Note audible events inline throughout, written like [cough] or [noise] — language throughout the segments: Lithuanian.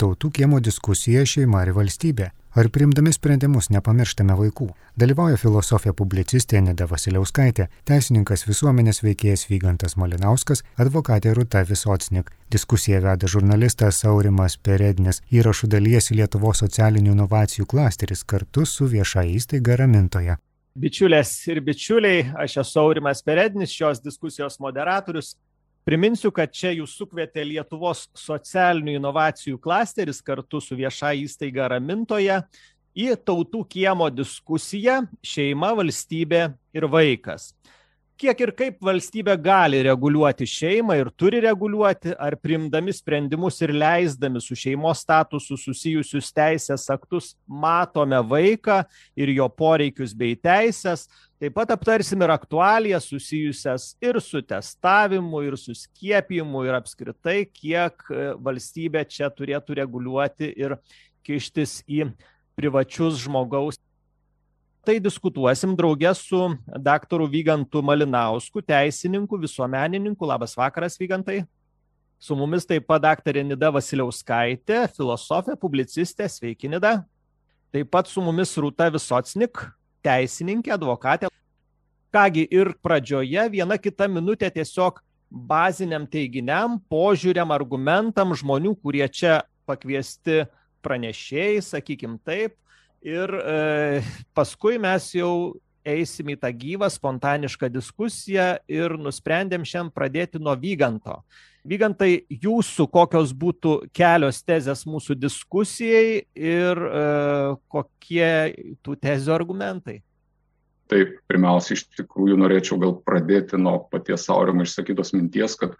Tautų kiemo diskusija šeima ir valstybė. Ar priimdami sprendimus nepamirštame vaikų? Dalyvauja filosofija publicistė Nida Vasiliauskaitė, teisininkas visuomenės veikėjas Vygantas Malinauskas, advokatė Ruta Visocnik. Diskusiją veda žurnalistas Aurimas Perednis, įrašų dalyjasi Lietuvos socialinių inovacijų klasteris kartu su vieša įstaiga Ramintoje. Bičiulės ir bičiuliai, aš esu Aurimas Perednis, šios diskusijos moderatorius. Priminsiu, kad čia jūs sukvietė Lietuvos socialinių inovacijų klasteris kartu su vieša įstaiga Ramintoje į tautų kiemo diskusiją šeima, valstybė ir vaikas kiek ir kaip valstybė gali reguliuoti šeimą ir turi reguliuoti ar priimdami sprendimus ir leisdami su šeimos statusu susijusius teisės aktus matome vaiką ir jo poreikius bei teises taip pat aptarsim ir aktualijas susijusias ir su testavimu ir su skiepijimu ir apskritai kiek e, valstybė čia turėtų reguliuoti ir kištis į privačius žmogaus tai diskutuosim drauge su daktaru Vygantu Malinausku, teisininku, visuomenininku. Labas vakaras, Vygantai. Su mumis taip pat daktarė Nida Vasiliauskaitė, filosofė, publicistė. Sveiki, Nida. Taip pat su mumis Rūta Visocnik, teisininkė, advokatė. Kągi ir pradžioje viena kita minutė tiesiog baziniam teiginiam, požiūriam, argumentam žmonių, kurie čia pakviesti pranešėjai, sakykim taip, ir e, paskui mes jau eisim į tą gyvą spontanišką diskusiją ir nusprendėm šiandien pradėti nuo Vyganto. Vygantai, jūsų kokios būtų kelios tezės mūsų diskusijai ir e, kokie tų tezių argumentai? Taip, pirmiausia, iš tikrųjų norėčiau gal pradėti nuo paties Aurimo išsakytos minties, kad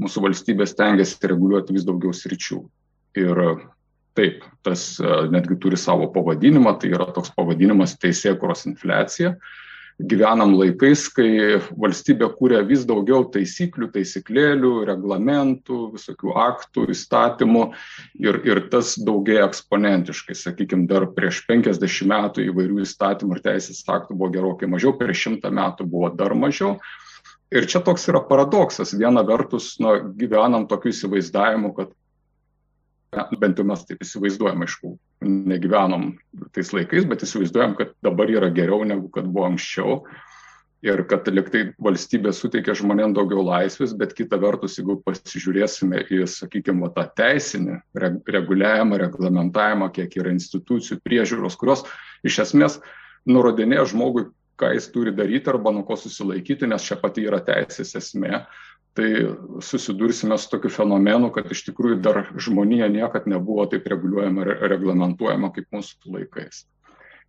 mūsų valstybės tengiasi reguliuoti vis daugiau sričių. Ir Taip, tas e, netgi turi savo pavadinimą, tai yra toks pavadinimas teisėkuros infliacija. Gyvenam laikais, kai valstybė kūrė vis daugiau taisyklių, taisyklėlių, reglamentų, visokių aktų, įstatymų ir, ir tas daugėja eksponentiškai. Sakykime, dar prieš 50 metų įvairių įstatymų ir teisės aktų buvo gerokai mažiau, prieš 100 metų buvo dar mažiau. Ir čia toks yra paradoksas. Viena vertus, na, gyvenam tokiu įsivaizdavimu, kad bent jau mes taip įsivaizduojam, aišku, negyvenom tais laikais, bet įsivaizduojam, kad dabar yra geriau negu kad buvo anksčiau. Ir kad liktai valstybė suteikia žmonėms daugiau laisvės, bet kita vertus, jeigu pasižiūrėsime į, sakykime, tą teisinį reguliavimą, reglamentavimą, kiek yra institucijų priežiūros, kurios iš esmės nurodinėja žmogui, ką jis turi daryti arba nuo ko susilaikyti, nes čia pati yra teisės esmė, tai susidursime su tokiu fenomenu, kad iš tikrųjų dar žmonija niekad nebuvo taip reguliuojama ir reglamentuojama kaip mūsų laikais.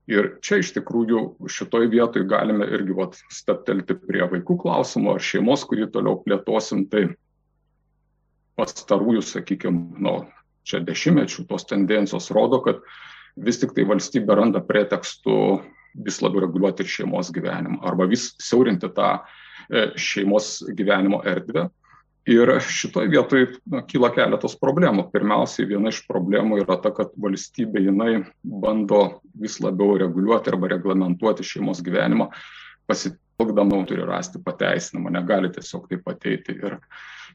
Ir čia iš tikrųjų šitoj vietoj galime irgi vat, steptelti prie vaikų klausimo ar šeimos, kurį toliau plėtosim, tai pastarųjų, sakykime, nu, čia dešimtmečių tos tendencijos rodo, kad vis tik tai valstybė randa pretekstų vis labiau reguliuoti ir šeimos gyvenimą arba vis siaurinti tą E, šeimos gyvenimo erdvę. Ir šitoje vietoje na, kyla keletas problemų. Pirmiausiai, viena iš problemų yra ta, kad valstybė jinai bando vis labiau reguliuoti arba reglamentuoti šeimos gyvenimą, pasitelkdama turi rasti pateisinimą, negali tiesiog taip ateiti. Ir,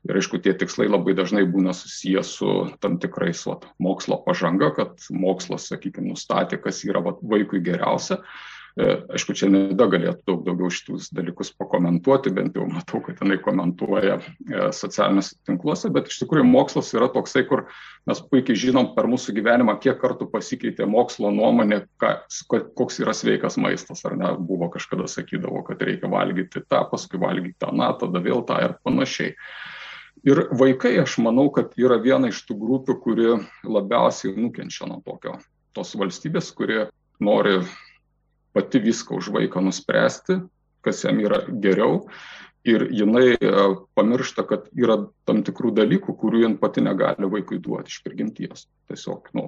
ir aišku, tie tikslai labai dažnai būna susijęs su tam tikrais vat, mokslo pažanga, kad mokslas, sakykime, nustatė, kas yra vat, vaikui geriausia E, aišku, čia Nida galėtų daug daugiau šitus dalykus pakomentuoti, bent jau matau, kad jinai komentuoja e, socialiniuose tinkluose, bet iš tikrųjų mokslas yra toksai, kur mes puikiai žinom per mūsų gyvenimą, kiek kartų pasikeitė mokslo nuomonė, ką, koks yra sveikas maistas, ar ne, buvo kažkada sakydavo, kad reikia valgyti tą, paskui valgyti tą, na, tada vėl tą ir panašiai. Ir vaikai, aš manau, kad yra viena iš tų grupių, kuri labiausiai nukenčia nuo tokio tos valstybės, kuri nori pati viską už vaiką nuspręsti, kas jam yra geriau. Ir jinai e, pamiršta, kad yra tam tikrų dalykų, kurių jin pati negali vaikui duoti iš prigimties. Tiesiog, nu,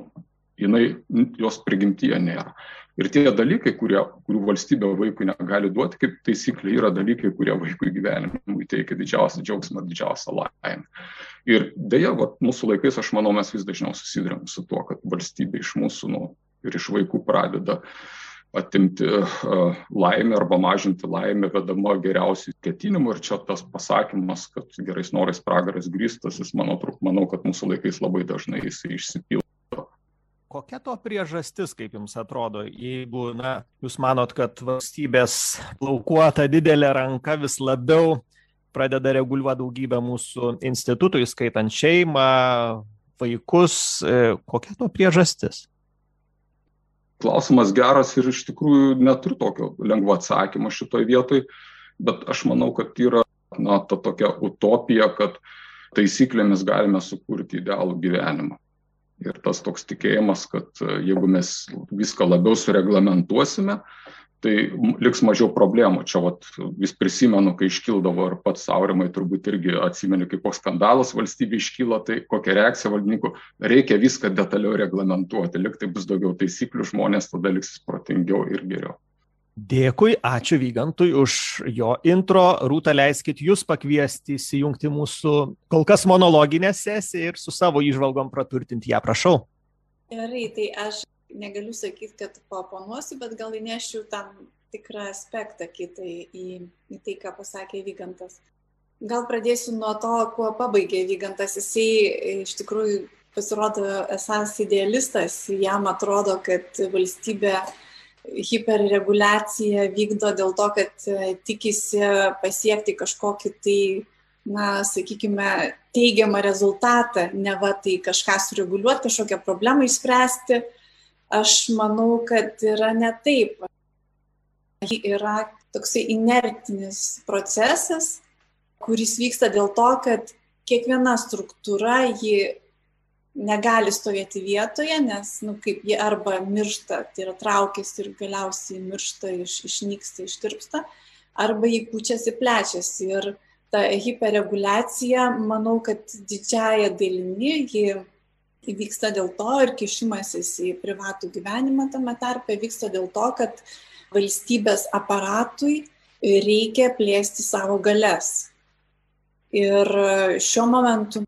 jinai, jos prigimtyje nėra. Ir tie dalykai, kurie, kurių valstybė vaikui negali duoti, kaip taisyklė, yra dalykai, kurie vaikui gyvenimui teikia didžiausią džiaugsmą, didžiausią laimę. Ir dėja, vat, mūsų laikais, aš manau, mes vis dažniau susidurėm su tuo, kad valstybė iš mūsų nu, ir iš vaikų pradeda uh, atimti laimę arba mažinti laimę vedama geriausių ketinimų ir čia tas pasakymas, kad gerais norais pragaras grįstas, jis manau, manau kad mūsų laikais labai dažnai jis išsipildo. Kokia to priežastis, kaip Jums atrodo, jeigu na, Jūs manot, kad valstybės plaukuota didelė ranka vis labiau pradeda reguliuoti daugybę mūsų institutų, įskaitant šeimą, vaikus, e, kokia to priežastis? Klausimas geras ir iš tikrųjų neturiu tokio lengvo atsakymo šitoj vietoj, bet aš manau, kad yra na, ta tokia utopija, kad taisyklėmis galime sukurti idealų gyvenimą. Ir tas toks tikėjimas, kad jeigu mes viską labiau sureglamentuosime, tai liks mažiau problemų. Čia vat, vis prisimenu, kai iškildavo ir pats Aurimai turbūt irgi atsimeni, kaip koks skandalas valstybė iškyla, tai kokia reakcija valdininkų, reikia viską detaliau reglamentuoti, liktai bus daugiau taisyklių, žmonės tada liks protingiau ir geriau. Dėkui, ačiū Vygantui už jo intro. Rūta, leiskit jūs pakviesti įsijungti mūsų kol kas monologinę sesiją ir su savo išvalgom praturtinti ją, prašau. Gerai, tai aš negaliu sakyti, kad paoponuosiu, bet gal įnešiu tam tikrą aspektą kitai į, į tai, ką pasakė Vygantas. Gal pradėsiu nuo to, kuo pabaigė Vygantas. Jisai iš tikrųjų pasirodo esas idealistas, jam atrodo, kad valstybė hiperreguliaciją vykdo dėl to, kad tikisi pasiekti kažkokį tai, na, sakykime, teigiamą rezultatą, ne va tai kažką sureguliuoti, kažkokią problemą išspręsti, Aš manau, kad yra ne taip. Ji yra toksai inertinis procesas, kuris vyksta dėl to, kad kiekviena struktūra ji negali stovėti vietoje, nes, nu, kaip ji arba miršta, tai yra traukiasi ir galiausiai miršta, iš, išnyksta, ištirpsta, arba ji pučiasi, plečiasi. Ir ta hiperreguliacija, manau, kad didžiaja dalimi ji įvyksta dėl to ir kišimasis į privatų gyvenimą tame tarpe vyksta dėl to, kad valstybės aparatui reikia plėsti savo galias. Ir šiuo momentu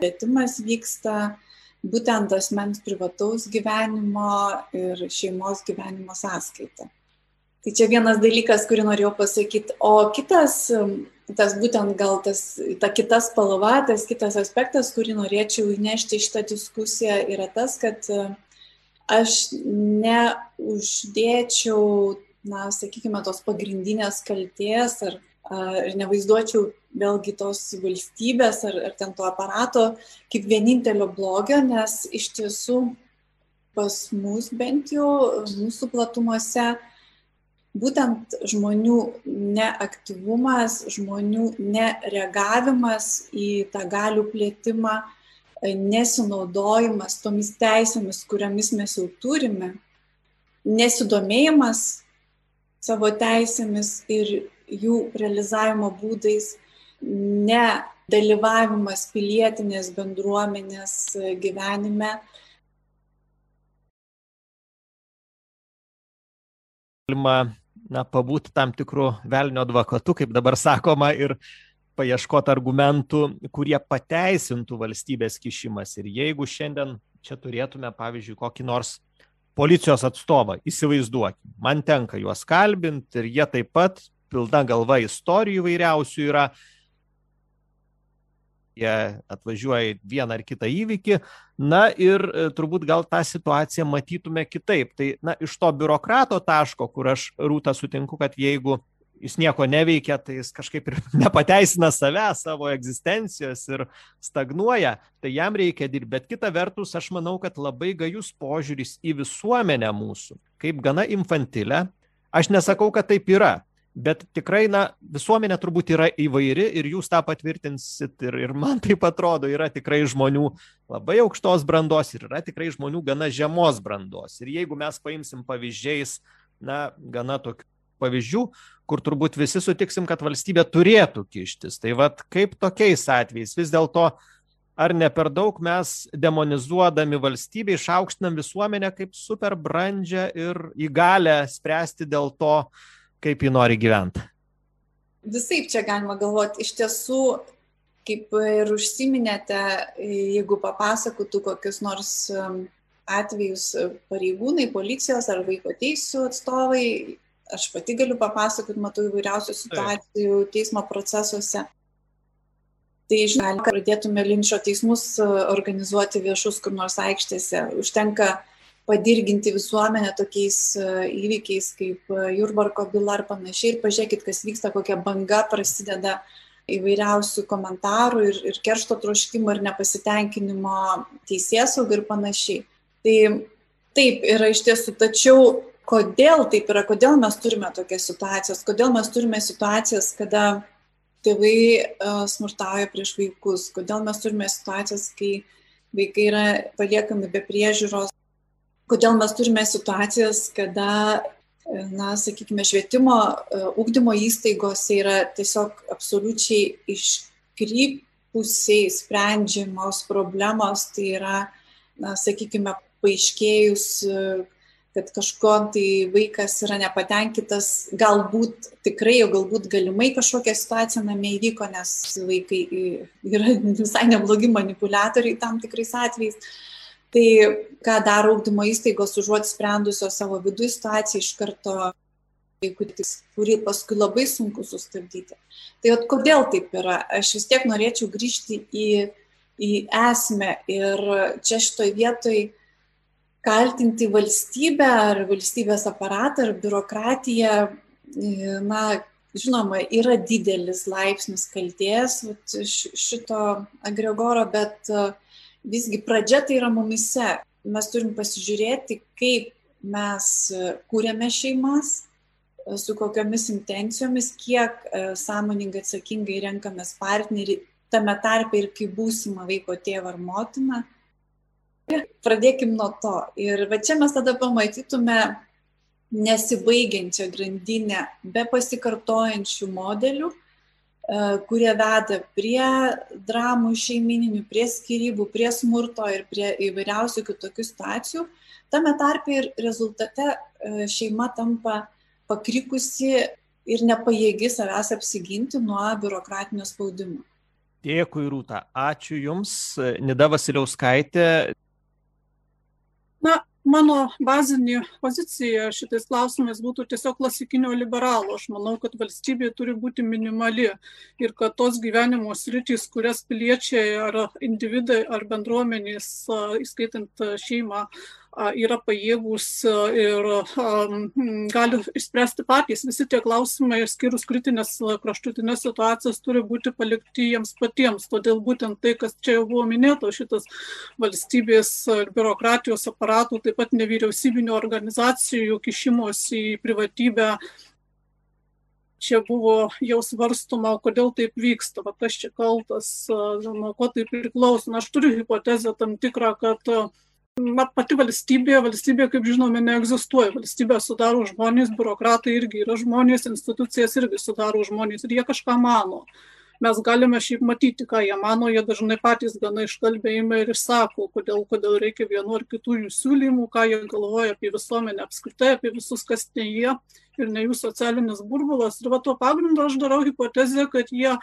plėtimas vyksta būtent asmens privataus gyvenimo ir šeimos gyvenimo sąskaita. Tai čia vienas dalykas, kurį norėjau pasakyti. O kitas tas būtent gal tas, ta kita spalva, tas kitas aspektas, kurį norėčiau įnešti į šitą diskusiją, yra tas, kad e, aš neuždėčiau, na, sakykime, tos pagrindinės kalties ar, ar nevaizduočiau vėlgi tos valstybės ar, ar ten to aparato kaip vienintelio blogio, nes iš tiesų pas mus bent jau mūsų platumuose būtent žmonių neaktyvumas, žmonių nereagavimas į tą galių plėtimą, nesinaudojimas tomis teisėmis, kuriamis mes jau turime, nesidomėjimas savo teisėmis ir jų realizavimo būdais, nedalyvavimas pilietinės bendruomenės gyvenime. Galima na, pabūti tam tikrų velnio advokatu, kaip dabar sakoma, ir paieškoti argumentų, kurie pateisintų valstybės kišimas. Ir jeigu šiandien čia turėtume, pavyzdžiui, kokį nors policijos atstovą, įsivaizduokim, man tenka juos kalbinti ir jie taip pat pilna galva istorijų įvairiausių yra, jie atvažiuoja į vieną ar kitą įvykį, na ir e, turbūt gal tą situaciją matytume kitaip. Tai, na, iš to biurokrato taško, kur aš rūta sutinku, kad jeigu jis nieko neveikia, tai jis kažkaip ir [laughs] nepateisina save, savo egzistencijos ir stagnuoja, tai jam reikia dirbti. Bet kita vertus, aš manau, kad labai gajus požiūris į visuomenę mūsų, kaip gana infantilę. Aš nesakau, kad taip yra, bet tikrai na visuomenė turbūt yra įvairi ir jūs tą patvirtinsit ir ir man taip atrodo yra tikrai žmonių labai aukštos brandos ir yra tikrai žmonių gana žemos brandos. Ir jeigu mes paimsim pavyzdžiais na gana tokių pavyzdžių kur turbūt visi sutiksim kad valstybė turėtų kištis. Tai vat kaip tokiais atvejais? Vis dėlto ar ne per daug mes demonizuodami valstybę išaukštinam visuomenę kaip super brandžią ir įgalią spręsti dėl to kaip ji nori gyventi? Visai čia galima galvoti. Iš tiesų, kaip ir užsiminėte, jeigu papasakotų kokius nors atvejus pareigūnai, policijos ar vaiko teisų atstovai. Aš pati galiu papasakoti, matau įvairiausių situacijų teismo procesuose. Tai žinoma, kad pradėtume linčio teismus organizuoti viešus kur nors aikštėse. Užtenka padirginti visuomenę tokiais įvykiais kaip Jurbarko byla ar panašiai ir pažiūrėkit, kas vyksta, kokia banga prasideda įvairiausių komentarų ir, ir keršto troškimo ir nepasitenkinimo teisėsaugą ir panašiai. Tai taip yra iš tiesų, tačiau kodėl taip yra, kodėl mes turime tokias situacijas, kodėl mes turime situacijas, kada tėvai uh, smurtauja prieš vaikus, kodėl mes turime situacijas, kai vaikai yra paliekami be priežiūros, kodėl mes turime situacijas, kada na, sakykime, švietimo, ūkdymo e, įstaigose yra tiesiog absoliučiai iškrypusiai sprendžiamos problemos, tai yra, na, sakykime, paaiškėjus, e, kad kažko tai vaikas yra nepatenkintas, galbūt tikrai, o galbūt galimai kažkokia situacija namie įvyko, nes vaikai yra visai neblogi manipuliatoriai tam tikrais atvejais Tai ką daro ugdymo įstaigos, užuot sprendusios savo vidų situaciją iš karto, kurį paskui labai sunku sustabdyti. Tai at, kodėl taip yra? Aš vis tiek norėčiau grįžti į, į esmę ir čia šitoj vietoj kaltinti valstybę ar valstybės aparatą ar biurokratiją, na, žinoma, yra didelis laipsnis kalties šito agregoro, bet uh, visgi pradžia tai yra mumise. Mes turim pasižiūrėti, kaip mes e, kūrėme šeimas, e, su kokiamis intencijomis, kiek e, sąmoningai atsakingai renkamės partnerį, tame tarpe ir kaip būsimą vaiko tėvą ar motiną. Pradėkim nuo to. Ir va čia mes tada pamatytume nesibaigiančią grandinę be pasikartojančių modelių, kurie veda prie dramų šeimininių, prie skirybų, prie smurto ir prie įvairiausių kitokių situacijų. Tame tarpe ir rezultate e, šeima tampa pakrikusi ir nepajėgi savęs apsiginti nuo biurokratinio spaudimo. Dėkui, Rūta. Ačiū Jums. Nida Vasiliauskaitė. Na, mano bazinė pozicija šitais klausimais būtų tiesiog klasikinio liberalo. Aš manau, kad valstybė turi būti minimali ir kad tos gyvenimo sritys, kurias piliečiai ar individai ar bendruomenės, įskaitant šeimą, yra pajėgus ir gali išspręsti patys. Visi tie klausimai, skirus kritinės kraštutinės situacijas, turi būti palikti jiems patiems. Todėl būtent tai, kas čia jau buvo minėto, šitas valstybės ir biurokratijos aparatų, taip pat nevyriausybinio organizacijų kišimos į privatybę čia buvo jau svarstoma, kodėl taip vyksta, va, kas čia kaltas, nuo ko tai priklauso. Na, aš turiu hipotezę tam tikrą, kad na pati valstybė valstybė kaip žinome neegzistuoja valstybę sudaro žmonės biurokratai irgi yra žmonės institucijas irgi sudaro žmonės ir jie kažką mano mes galime šiaip matyti, ką jie mano, jie dažnai patys gana iškalbėjimai ir išsako, kodėl, kodėl reikia vienu ar kitų jų siūlymų, ką jie galvoja apie visuomenę apskritai, apie visus, kas ne jie ir ne jų socialinis burbulas. Ir va tuo pagrindu aš darau hipotezę, kad jie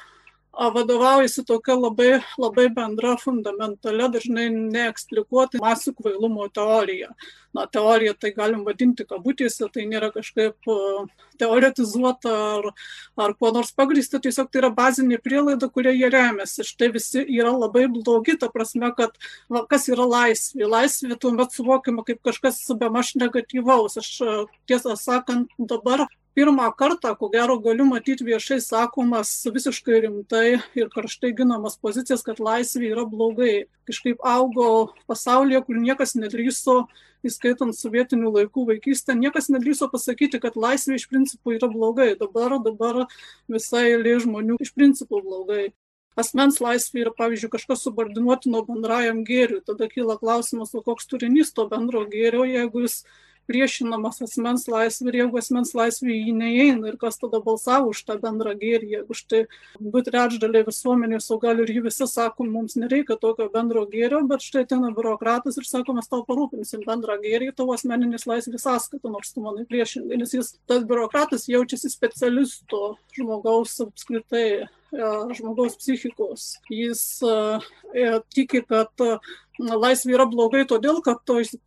vadovaujasi tokia labai, labai bendra, fundamentalia, dažnai neeksplikuota masių kvailumo teorija. Na, teorija tai galim vadinti kabutėse, tai nėra kažkaip teoretizuota ar, ar kuo nors pagrįsta, tiesiog tai yra bazinė prielaida, kuria jie remiasi. Štai visi yra labai blogi, ta prasme, kad va, kas yra laisvė. Laisvė tuomet suvokiama kaip kažkas be maž negatyvaus. Aš tiesą sakant, dabar pirmą kartą, ko gero, galiu matyti viešai sakomas visiškai rimtai ir karštai ginamas pozicijas, kad laisvė yra blogai. Kažkaip augo pasaulyje, kur niekas nedrįso, įskaitant sovietinių laikų vaikystę, niekas nedrįso pasakyti, kad laisvė iš principo yra blogai. Dabar, dabar visai eilė žmonių iš principo blogai asmens laisvė yra, pavyzdžiui, kažkas subordinuotino bendrajam gėriui. Tada kyla klausimas, o koks turinys to bendro gėrio, jeigu jis priešinamas asmens laisvė ir jeigu asmens laisvė į jį neįeina ir kas tada balsavo už tą bendrą gėrį, jeigu štai du trečdaliai visuomenės, o gal ir jų visi sako, mums nereikia tokio bendro gėrio, bet štai ten biurokratas ir sako, mes tau parūpinsim bendrą gėrį tavo asmeninės laisvės sąskaitą, nors tu manai priešingai, nes jis, tas biurokratas jaučiasi specialisto žmogaus apskritai žmogaus psichikos. Jis tiki, kad laisvė yra blogai todėl, kad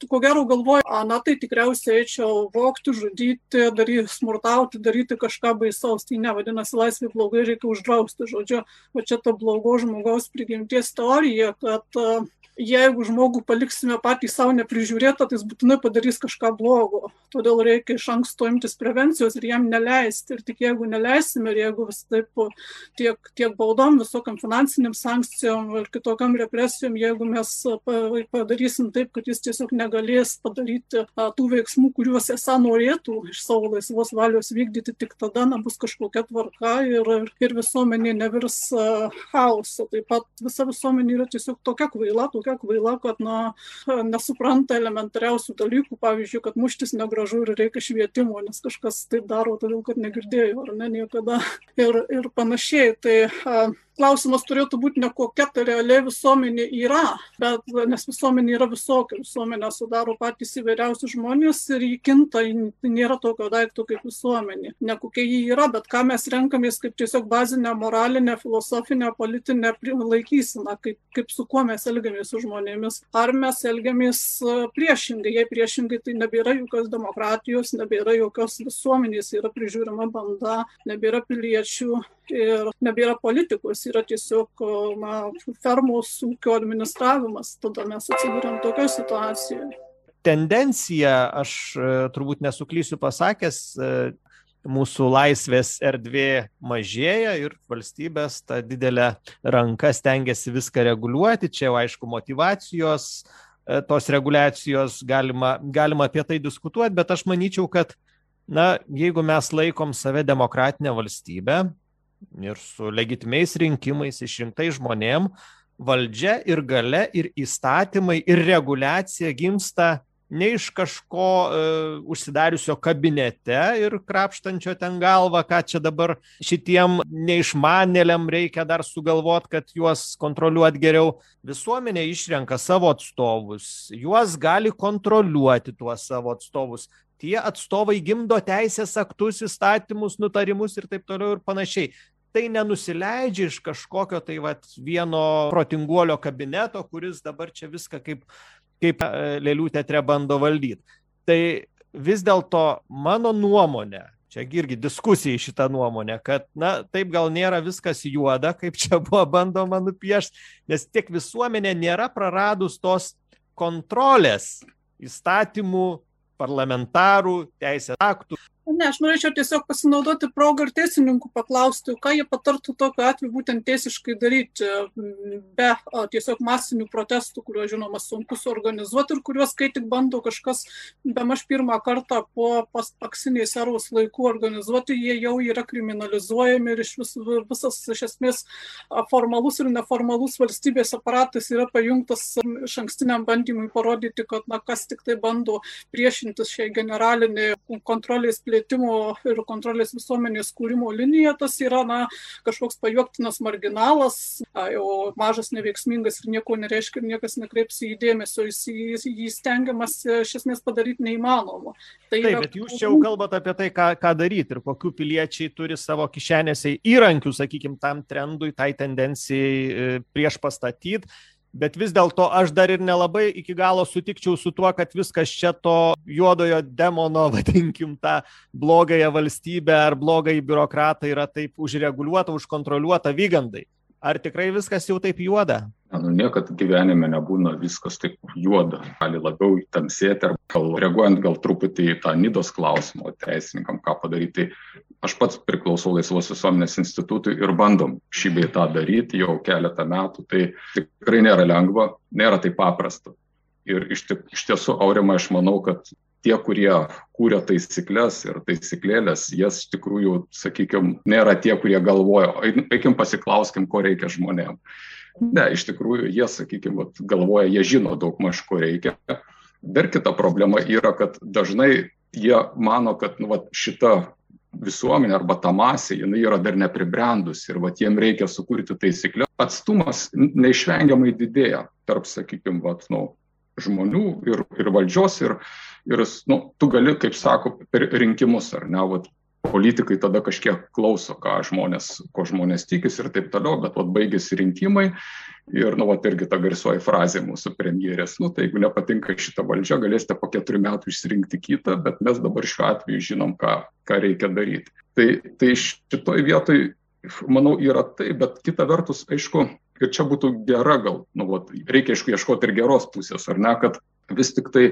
ko gero galvoja, a, na tai tikriausiai eičiau vokti, žudyti, daryti, smurtauti, daryti kažką baisaus. Tai nevadinasi laisvė blogai, reikia uždrausti. Žodžiu, va čia ta blogo žmogaus prigimties teorija, kad jeigu žmogų paliksime patį savo neprižiūrėtą, tai jis būtinai padarys kažką blogo. Todėl reikia iš anksto imtis prevencijos ir jam neleisti. Ir tik jeigu neleisime, ir jeigu vis taip tiek, tiek baudom, visokiam finansiniam sankcijom ir kitokiam represijom, jeigu mes padarysim taip, kad jis tiesiog negalės padaryti tų veiksmų, kuriuos esą norėtų iš savo laisvos valios vykdyti, tik tada na, bus kažkokia tvarka ir, ir visuomenė nevirs chaoso. Taip pat visa visuomenė yra tiesiog tokia kvaila, tokia kvaila, kad na, nesupranta elementariausių dalykų, pavyzdžiui, kad muštis negražu ir reikia švietimo, nes kažkas taip daro, todėl kad negirdėjo ar ne niekada ir, ir panašiai. Tai klausimas turėtų būti ne kokia ta realiai visuomenė yra, bet nes visuomenė yra visokia, visuomenė sudaro patys įvairiausi žmonės ir jį kinta, tai nėra tokio daikto kaip visuomenė. Ne kokia jį yra, bet ką mes renkamės kaip tiesiog bazinę moralinę, filosofinę, politinę laikyseną, kaip, kaip su kuo mes elgiamės su žmonėmis. Ar mes elgiamės e, priešingai, jei priešingai, tai nebėra jokios demokratijos, nebėra jokios visuomenės, yra prižiūrima banda, nebėra piliečių ir nebėra politikos, yra tiesiog na, fermos ūkio administravimas, tada mes atsidūrėm tokioje situacijoje. Tendencija, aš e, turbūt nesuklysiu pasakęs, e, mūsų laisvės erdvė mažėja ir valstybės tą didelę ranką stengiasi viską reguliuoti. Čia jau aišku motivacijos, e, tos reguliacijos, galima, galima apie tai diskutuoti, bet aš manyčiau, kad na, jeigu mes laikom save demokratinę valstybę, ir su legitimiais rinkimais išrinktai žmonėm, valdžia ir gale ir įstatymai ir reguliacija gimsta ne iš kažko uh, užsidariusio kabinete ir krapštančio ten galvą, ką čia dabar šitiem neišmanėliam reikia dar sugalvot, kad juos kontroliuoti geriau. Visuomenė išrenka savo atstovus, juos gali kontroliuoti tuos savo atstovus. Tie atstovai gimdo teisės aktus, įstatymus, nutarimus ir taip toliau ir panašiai tai nenusileidžia iš kažkokio tai vat vieno protinguolio kabineto, kuris dabar čia viską kaip, kaip e, lėlių teatre bando valdyti. Tai vis dėlto mano nuomonė, čia irgi diskusija į šitą nuomonę, kad, na, taip gal nėra viskas juoda, kaip čia buvo bandoma nupiešti, nes tiek visuomenė nėra praradus tos kontrolės įstatymų, parlamentarų, teisės aktų Ne, aš norėčiau tiesiog pasinaudoti progą ir teisininkų paklausti, ką jie patartų tokiu atveju būtent teisiškai daryti, be o, tiesiog masinių protestų, kuriuos, žinoma, sunku suorganizuoti ir kuriuos, kai tik bando kažkas, be maž pirmą kartą po paspaksiniais eros laikų organizuoti, jie jau yra kriminalizuojami ir iš vis, visas, iš esmės, formalus ir neformalus valstybės aparatas yra pajungtas iš ankstiniam bandymui parodyti, kad, na, kas tik tai bando priešintis šiai generaliniai kontrolės plėtrai plėtimo ir kontrolės visuomenės kūrimo linija, tas yra na, kažkoks pajuoktinas marginalas, jau mažas, neveiksmingas ir nieko nereiškia ir niekas nekreips į dėmesio, jis jį stengiamas iš esmės padaryti neįmanoma. Tai Taip, yra... bet jūs čia jau kalbate apie tai, ką, ką daryti ir kokių piliečiai turi savo kišenėse įrankių, sakykime, tam trendui, tai tendencijai e, prieš pastatyti bet vis dėlto aš dar ir nelabai iki galo sutikčiau su tuo, kad viskas čia to juodojo demono, [laughs] vadinkim, tą blogąją valstybę ar blogąjį biurokratą yra taip užreguliuota, užkontroliuota vygandai. Ar tikrai viskas jau taip juoda? Nu, niekad gyvenime nebūna viskas taip juoda. Gali labiau tamsėti, ar gal reaguojant gal truputį į tą nidos klausimą teisininkam, ką padaryti. Aš pats priklausau Laisvos visuomenės institutui ir bandom šį bei tą daryti jau keletą metų. Tai tikrai nėra lengva, nėra taip paprasta. Ir iš, iš tiesų, Aurima, aš manau, kad tie, kurie kūrė taisyklės ir taisyklėlės, jas iš tikrųjų, sakykime, nėra tie, kurie galvoja, eikim pasiklauskim, ko reikia žmonėm. Ne, iš tikrųjų, jie, sakykime, galvoja, jie žino daug maž, ko reikia. Dar kita problema yra, kad dažnai jie mano, kad nu, vat, šita visuomenė arba ta masė, jinai yra dar nepribrendusi ir vat, jiem reikia sukurti taisyklę. Atstumas neišvengiamai didėja tarp, sakykime, vat, nu, žmonių ir, ir valdžios ir, ir nu, tu gali, kaip sako, per rinkimus, ar ne, vat, politikai tada kažkiek klauso, ką žmonės, ko žmonės tikisi ir taip toliau, bet vat baigėsi rinkimai ir, nu, vat irgi ta garsioji frazė mūsų premjerės, nu, tai jeigu nepatinka šitą valdžią, galėsite po keturių metų išsirinkti kitą, bet mes dabar šiuo atveju žinom, ką, ką reikia daryti. Tai, tai šitoj vietoj, manau, yra tai, bet kita vertus, aišku, ir čia būtų gera gal, nu, vat, reikia, aišku, ieškoti ir geros pusės, ar ne, kad vis tik tai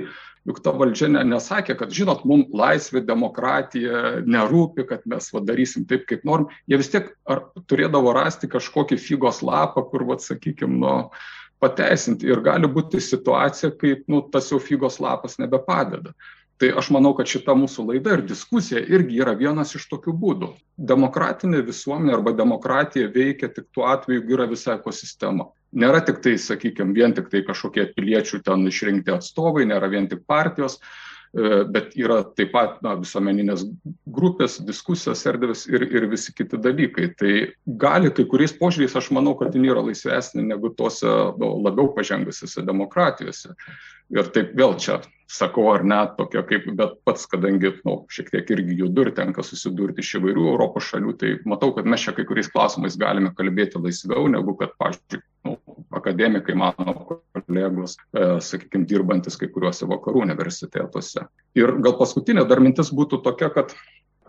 juk ta valdžia ne, nesakė, kad žinot, mums laisvė, demokratija nerūpi, kad mes va, darysim taip, kaip norim. Jie vis tiek ar, turėdavo rasti kažkokį figos lapą, kur, va, sakykime, nu, pateisinti. Ir gali būti situacija, kai nu, tas jau figos lapas nebepadeda. Tai aš manau, kad šita mūsų laida ir diskusija irgi yra vienas iš tokių būdų. Demokratinė visuomenė arba demokratija veikia tik tuo atveju, jeigu yra visa ekosistema nėra tik tai, sakykime, vien tik tai kažkokie piliečių ten išrinkti atstovai, nėra vien tik partijos, e, bet yra taip pat na, visuomeninės grupės, diskusijos erdvės ir, ir visi kiti dalykai. Tai gali kai kuriais požiūriais, aš manau, kad jin yra laisvesnė negu tose labiau pažengusiose demokratijose. Ir taip vėl čia sakau ar ne, tokia kaip, bet pats, kadangi nu, šiek tiek irgi judu ir tenka susidurti iš įvairių Europos šalių, tai matau, kad mes čia kai kuriais klausimais galime kalbėti laisviau, negu kad, pavyzdžiui, nu, akademikai, mano kolegos, e, sakykime, dirbantis kai kuriuose vakarų universitetuose. Ir gal paskutinė dar mintis būtų tokia, kad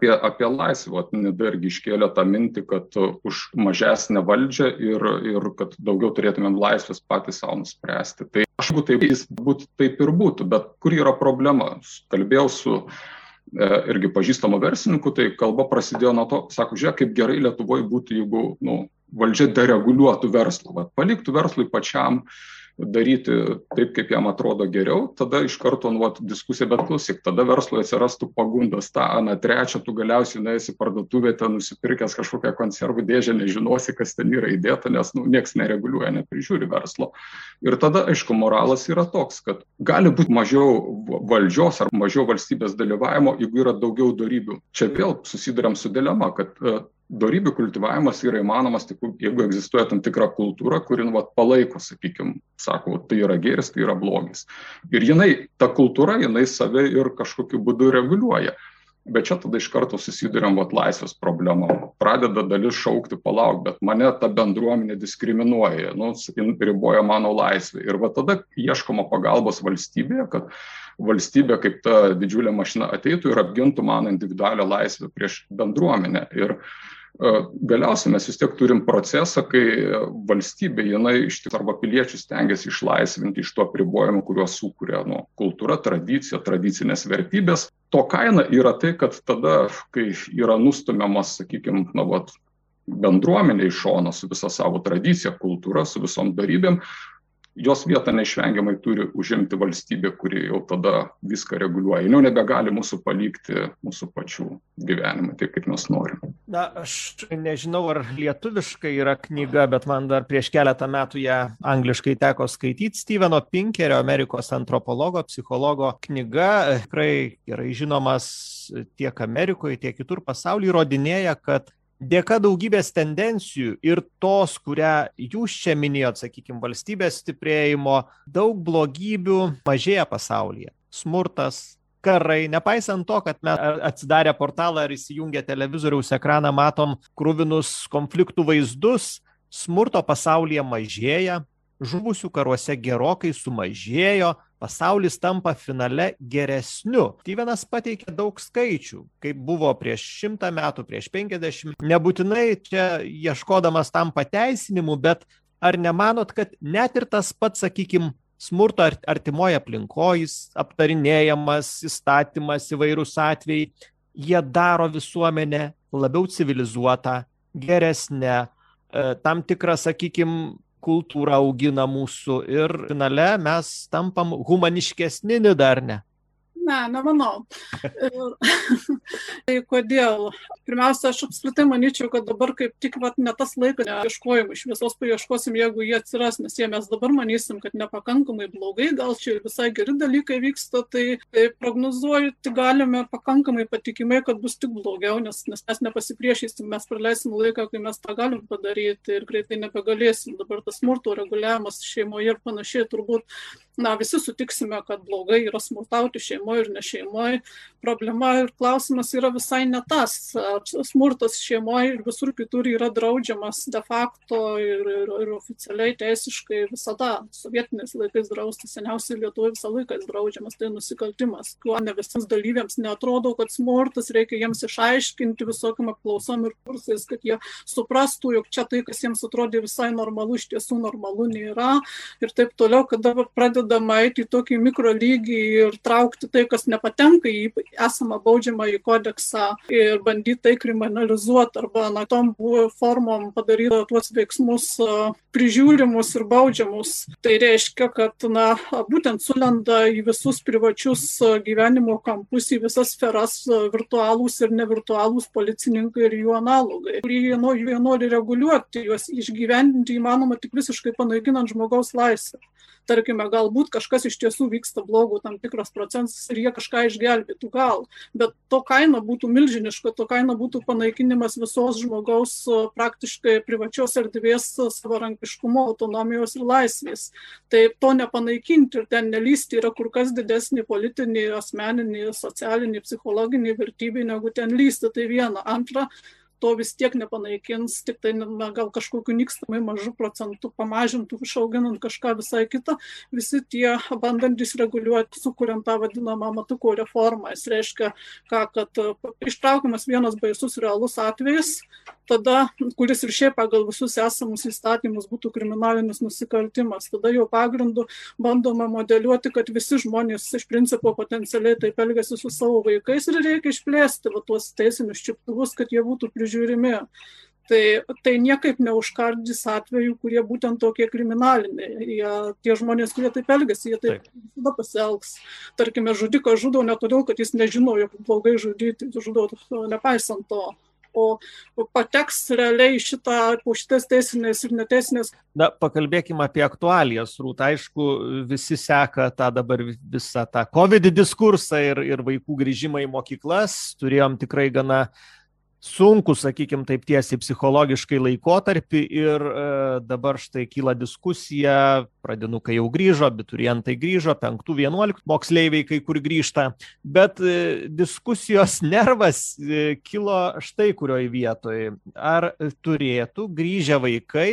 apie, apie laisvę, Nida irgi iškėlė tą mintį, kad už mažesnę valdžią ir, ir kad daugiau turėtumėm laisvės patys savo nuspręsti. Tai aš būtų taip, jis būtų taip ir būtų, bet kur yra problema? Kalbėjau su e, irgi pažįstamu verslininku, tai kalba prasidėjo nuo to, sako, žiūrėk, kaip gerai Lietuvoje būtų, jeigu nu, valdžia dereguliuotų verslą, paliktų verslui pačiam daryti taip, kaip jam atrodo geriau, tada iš karto nuot diskusija, bet klausyk, tada verslui atsirastų pagundas tą, aną, trečią, tu galiausiai nueisi parduotuvę, ten nusipirkęs kažkokią konservų dėžę, nežinosi, kas ten yra įdėta, nes nu, niekas nereguliuoja, neprižiūri verslo. Ir tada, aišku, moralas yra toks, kad gali būti mažiau valdžios ar mažiau valstybės dalyvavimo, jeigu yra daugiau darybių. Čia vėl susidurėm su dilema, kad dorybių kultivavimas yra įmanomas tik jeigu egzistuoja tam tikra kultūra, kuri nu, vat, palaiko, sakykime, sako, tai yra geris, tai yra blogis. Ir jinai, ta kultūra, jinai save ir kažkokiu būdu reguliuoja. Bet čia tada iš karto susidurėm vat laisvės problemą. Pradeda dalis šaukti palauk, bet mane ta bendruomenė diskriminuoja, nu, riboja mano laisvę. Ir va tada ieškoma pagalbos valstybėje, kad valstybė kaip ta didžiulė mašina ateitų ir apgintų mano individualią laisvę prieš bendruomenę. Ir uh, Galiausiai mes vis tiek turim procesą, kai valstybė, jinai iš tikrųjų arba piliečius tengiasi išlaisvinti iš to pribojimo, kuriuos sukuria nu, kultūra, tradicija, tradicinės vertybės. To kaina yra tai, kad tada, kai yra nustumiamas, sakykime, na, vat, bendruomenė iš šono su visa savo tradicija, kultūra, su visom darybėm, jos vietą neišvengiamai turi užimti valstybė, kuri jau tada viską reguliuoja. Jau nebegali mūsų palikti mūsų pačių gyvenimą taip, kaip mes norim. Na, aš nežinau, ar lietuviškai yra knyga, bet man dar prieš keletą metų ją angliškai teko skaityti. Steveno Pinkerio, Amerikos antropologo, psichologo knyga, tikrai gerai žinomas tiek Amerikoje, tiek kitur pasaulyje, įrodinėja, kad dėka daugybės tendencijų ir tos, kurią jūs čia minėjot, sakykime, valstybės stiprėjimo, daug blogybių mažėja pasaulyje. Smurtas, karai, nepaisant to, kad mes atsidarę portalą ar įsijungę televizoriaus ekraną matom krūvinus konfliktų vaizdus, smurto pasaulyje mažėja, žuvusių karuose gerokai sumažėjo, pasaulis tampa finale geresniu. Stevenas pateikė daug skaičių, kaip buvo prieš šimtą metų, prieš penkiasdešimt. Nebūtinai čia ieškodamas tam pateisinimu, bet ar nemanot, kad net ir tas pats, sakykime, smurto artimoje aplinkoje aptarinėjamas įstatymas įvairūs atvejai, jie daro visuomenę labiau civilizuotą, geresnę, e, tam tikrą, sakykime, kultūra augina mūsų ir finale mes tampam humaniškesni, dar ne. Ne, nemanau. [laughs] tai kodėl? Pirmiausia, aš apskritai manyčiau, kad dabar kaip tik vat, ne tas laikas ieškojimų, iš visos paieškosim, jeigu jie atsiras, nes jie mes dabar manysim, kad nepakankamai blogai, gal čia ir visai geri dalykai vyksta, tai, tai prognozuoju, tai galime pakankamai patikimai, kad bus tik blogiau, nes, nes mes nepasipriešysim, mes praleisim laiką, kai mes tą galim padaryti ir greitai nebegalėsim. Dabar tas smurto reguliavimas šeimoje ir panašiai turbūt, na, visi sutiksime, kad blogai yra smurtauti šeimoje šeimoje ir ne šeimoje. Problema ir klausimas yra visai ne tas. Smurtas šeimoje ir visur kitur yra draudžiamas de facto ir, ir, ir oficialiai teisiškai visada. Sovietiniais laikais draustas, seniausiai Lietuvoje visą laiką jis draudžiamas, tai nusikaltimas. Kuo ne visiems dalyviams netrodo, kad smurtas reikia jiems išaiškinti visokiam apklausom ir kursais, kad jie suprastų, jog čia tai, kas jiems atrodė visai normalu, iš tiesų normalu nėra. Ir taip toliau, kada pradedama eiti į tokį mikro lygį ir traukti tai, kas nepatenka į esamą baudžiamą į kodeksą ir bandyti tai kriminalizuoti arba na, tom formom padaryti tuos veiksmus prižiūrimus ir baudžiamus. Tai reiškia, kad na, būtent sulenda į visus privačius gyvenimo kampus, į visas sferas virtualūs ir nevirtualūs policininkai ir jų analogai, kurie jie nori reguliuoti, juos išgyvendinti įmanoma tik visiškai panaikinant žmogaus laisvę tarkime, galbūt kažkas iš tiesų vyksta blogų tam tikras procentas ir jie kažką išgelbėtų, gal, bet to kaina būtų milžiniška, to kaina būtų panaikinimas visos žmogaus praktiškai privačios erdvės savarankiškumo, autonomijos ir laisvės. Tai to nepanaikinti ir ten nelysti yra kur kas didesnį politinį, asmeninį, socialinį, psichologinį vertybį negu ten lysti. Tai viena. Antra, to vis tiek nepanaikins, tik tai na, gal kažkokiu nykstamai mažu procentu pamažintų, išauginant kažką visai kitą, visi tie bandantys reguliuoti, sukuriant tą vadinamą matuko reformą. Jis reiškia, ką, kad ištraukiamas vienas baisus realus atvejis, tada, kuris ir šiaip pagal visus esamus įstatymus būtų kriminalinis nusikaltimas, tada jo pagrindu bandoma modeliuoti, kad visi žmonės iš principo potencialiai taip elgesi su savo vaikais ir reikia išplėsti va, tuos teisinius čiuptuvus, kad jie būtų prižiūrimi. Tai, tai niekaip neužkardys atvejų, kurie būtent tokie kriminaliniai. Jie, tie žmonės, kurie taip elgesi, jie taip visada pasielgs. Tarkime, žudikas žudo ne todėl, kad jis nežino, jog blogai žudyti, žudo nepaisant to o pateks realiai šitą, po šitas teisinės ir neteisinės. Na, pakalbėkime apie aktualijas, Rūt. Aišku, visi seka tą dabar visą tą COVID diskursą ir, ir vaikų grįžimą į mokyklas. Turėjom tikrai gana uh, sunkų, sakykim, taip tiesiai psichologiškai laikotarpį ir e, dabar štai kyla diskusija, pradinukai jau grįžo, abiturientai grįžo, penktų, vienuoliktų moksleiviai kai kur grįžta, bet e, diskusijos [laughs] nervas e, kilo štai kurioj vietoj. Ar turėtų grįžę vaikai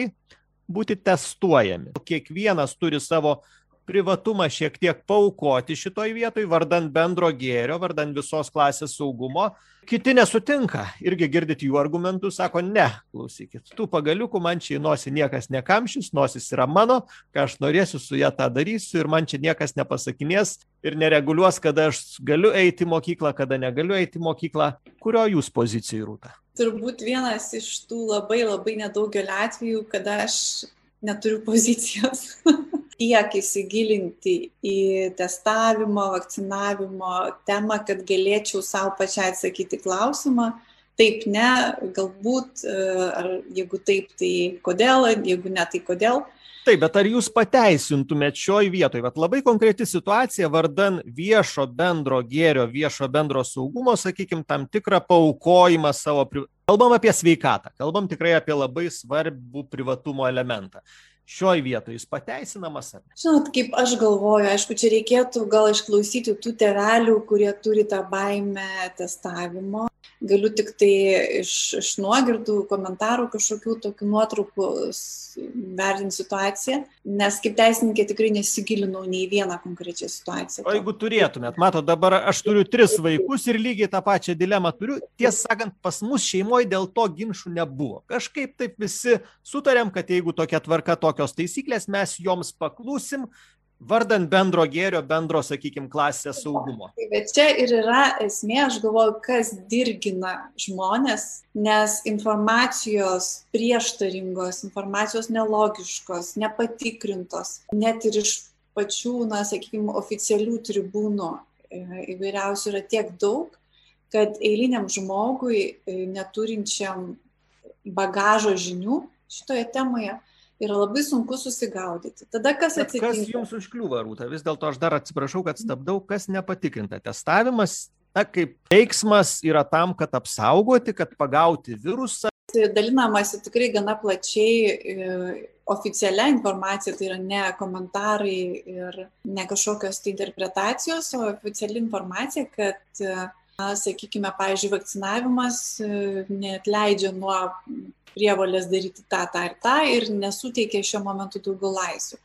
būti testuojami? Kiekvienas turi savo privatumą šiek tiek paukoti šitoj vietoj, vardan bendro gėrio, vardan visos klasės saugumo. Kiti nesutinka, irgi girdit jų argumentus, sako, ne, klausykit, tų pagaliukų man čia į nosį niekas nekamšys, nosis yra mano, ką aš norėsiu su ją tą darysiu ir man čia niekas nepasakinės ir nereguliuos, kada aš galiu eiti į mokyklą, kada negaliu eiti į mokyklą. Kurio jūs pozicijai rūta? Turbūt vienas iš tų labai labai nedaugelio atvejų, kada aš neturiu pozicijos. [laughs] tiek įsigilinti į testavimo, vakcinavimo temą, kad galėčiau savo pačiai atsakyti klausimą. Taip, ne, galbūt, e, ar jeigu taip, tai kodėl, jeigu ne, tai kodėl. Taip, bet ar jūs pateisintumėt šioj vietoj, bet labai konkreti situacija, vardan viešo bendro gėrio, viešo bendro saugumo, sakykime, tam tikrą paukojimą savo, kalbam apie sveikatą, kalbam tikrai apie labai svarbų privatumo elementą šioj vietoj jis pateisinamas ar ne? Žinot, kaip aš galvoju, aišku, čia reikėtų gal išklausyti tų tevelių, kurie turi tą baimę testavimo galiu tiktai iš, iš nuogirdų, komentarų kažkokių tokių nuotraukų vertinti situaciją, nes kaip teisininkė tikrai nesigilinau nei vieną konkrečią situaciją. O jeigu turėtumėt, mato, dabar aš turiu tris vaikus ir lygiai tą pačią dilemą turiu, tiesą sakant, pas mus šeimoje dėl to ginčių nebuvo. Kažkaip taip visi sutarėm, kad jeigu tokia tvarka, tokios taisyklės, mes joms paklūsim, vardan bendro gėrio, bendro, sakykime, klasės saugumo. Tai bet čia ir yra esmė, aš galvoju, kas dirgina žmonės, nes informacijos prieštaringos, informacijos nelogiškos, nepatikrintos, net ir iš pačių, na, sakykime, oficialių tribūnų e, įvairiausių yra tiek daug, kad eiliniam žmogui, e, neturinčiam bagažo žinių šitoje temoje, yra labai sunku susigaudyti. Tada kas atsitinka? Kas jums užkliūva, Rūta? Vis dėlto aš dar atsiprašau, kad stabdau, kas nepatikrinta. Testavimas, na, kaip veiksmas yra tam, kad apsaugoti, kad pagauti virusą. Dalinamasi tikrai gana plačiai e, oficialia informacija, tai yra ne komentarai ir ne kažkokios tai interpretacijos, o oficiali informacija, kad, sakykime, pavyzdžiui, vakcinavimas net leidžia nuo prievalės daryti tą, tą ir tą ir nesuteikia šiuo momentu daugiau laisvių.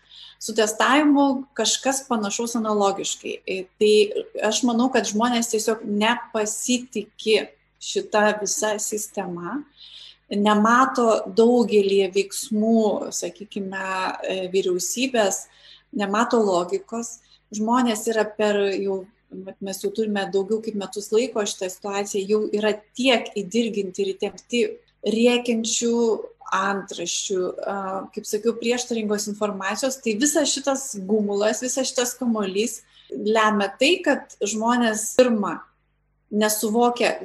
Su testavimu kažkas panašaus analogiškai. Tai aš manau, kad žmonės tiesiog nepasitikė šitą visą sistemą nemato daugelį veiksmų, sakykime, vyriausybės, nemato logikos. Žmonės yra per jau, mes jau turime daugiau kaip metus laiko šitą situaciją, jau yra tiek įdirginti ir įtempti riekiančių antraščių, kaip sakiau, prieštaringos informacijos, tai visas šitas gumulas, visas šitas kamolys lemia tai, kad žmonės pirmą nesuvokia,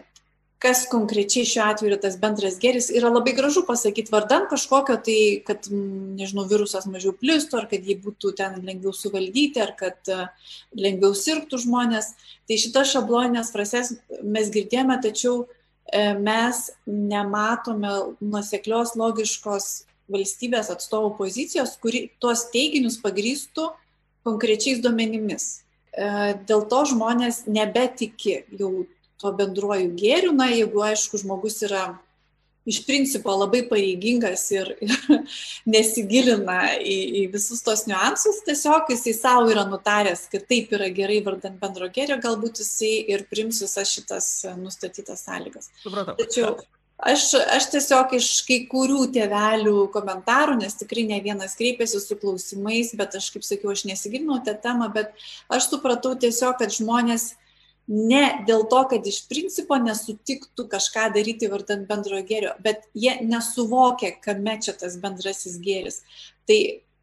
kas konkrečiai šiuo atveju yra tas bendras gėris, yra labai gražu pasakyti vardan kažkokio tai, kad, nežinau, virusas mažiau plistų, ar kad jį būtų ten lengviau suvaldyti, ar kad lengviau sirgtų žmonės. Tai šitas šabloninės frases mes girdėjome, tačiau mes nematome nuseklios logiškos valstybės atstovų pozicijos, kuri tuos teiginius pagrįstų konkrečiais duomenimis. E, dėl to žmonės nebetiki jau tuo bendruoju gėriu, na, jeigu aišku žmogus yra iš principo labai pareigingas ir, ir [laughs] nesigilina į, į visus tos niuansus, tiesiog jisai savo yra nutaręs, kad taip yra gerai vardant bendro gėrio, galbūt jisai ir prims visas šitas nustatytas sąlygas. Supratau. Tačiau aš, aš tiesiog iš kai kurių tėvelių komentarų, nes tikrai ne vienas kreipėsi su klausimais, bet aš, kaip sakiau, aš nesigilinau tą temą, bet aš supratau tiesiog, kad žmonės ne dėl to, kad iš principo nesutiktų kažką daryti vardan bendrojo gėrio, bet jie nesuvokia, kame čia tas bendrasis gėris. Tai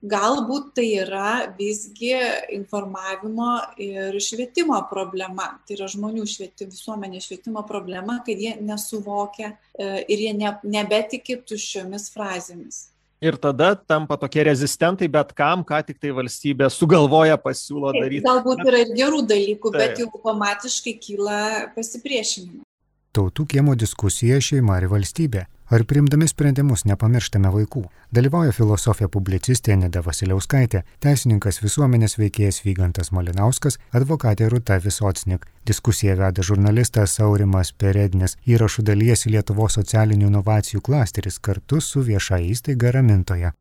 galbūt tai yra visgi informavimo ir švietimo problema. Tai yra žmonių švietimo, visuomenės švietimo problema, kad jie nesuvokia e, ir jie ne, nebetiki tuščiomis frazėmis ir tada tampa tokie rezistentai bet kam, ką tik tai valstybė sugalvoja pasiūlo daryti. Galbūt yra ir gerų dalykų, Taip. bet jau automatiškai kyla pasipriešinimas. Tautų kiemo diskusija šeima ir valstybė. Ar primdami sprendimus nepamirštame vaikų? Dalyvauja filosofija publicistė Nida Vasiliauskaitė, teisininkas visuomenės veikėjas Vygantas Malinauskas, advokatė Ruta Visocnik. Diskusiją veda žurnalistas Saurimas Perednis, įrašų dalyjasi Lietuvos socialinių inovacijų klasteris kartu su vieša įstaiga Ramintoje.